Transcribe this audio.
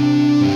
Música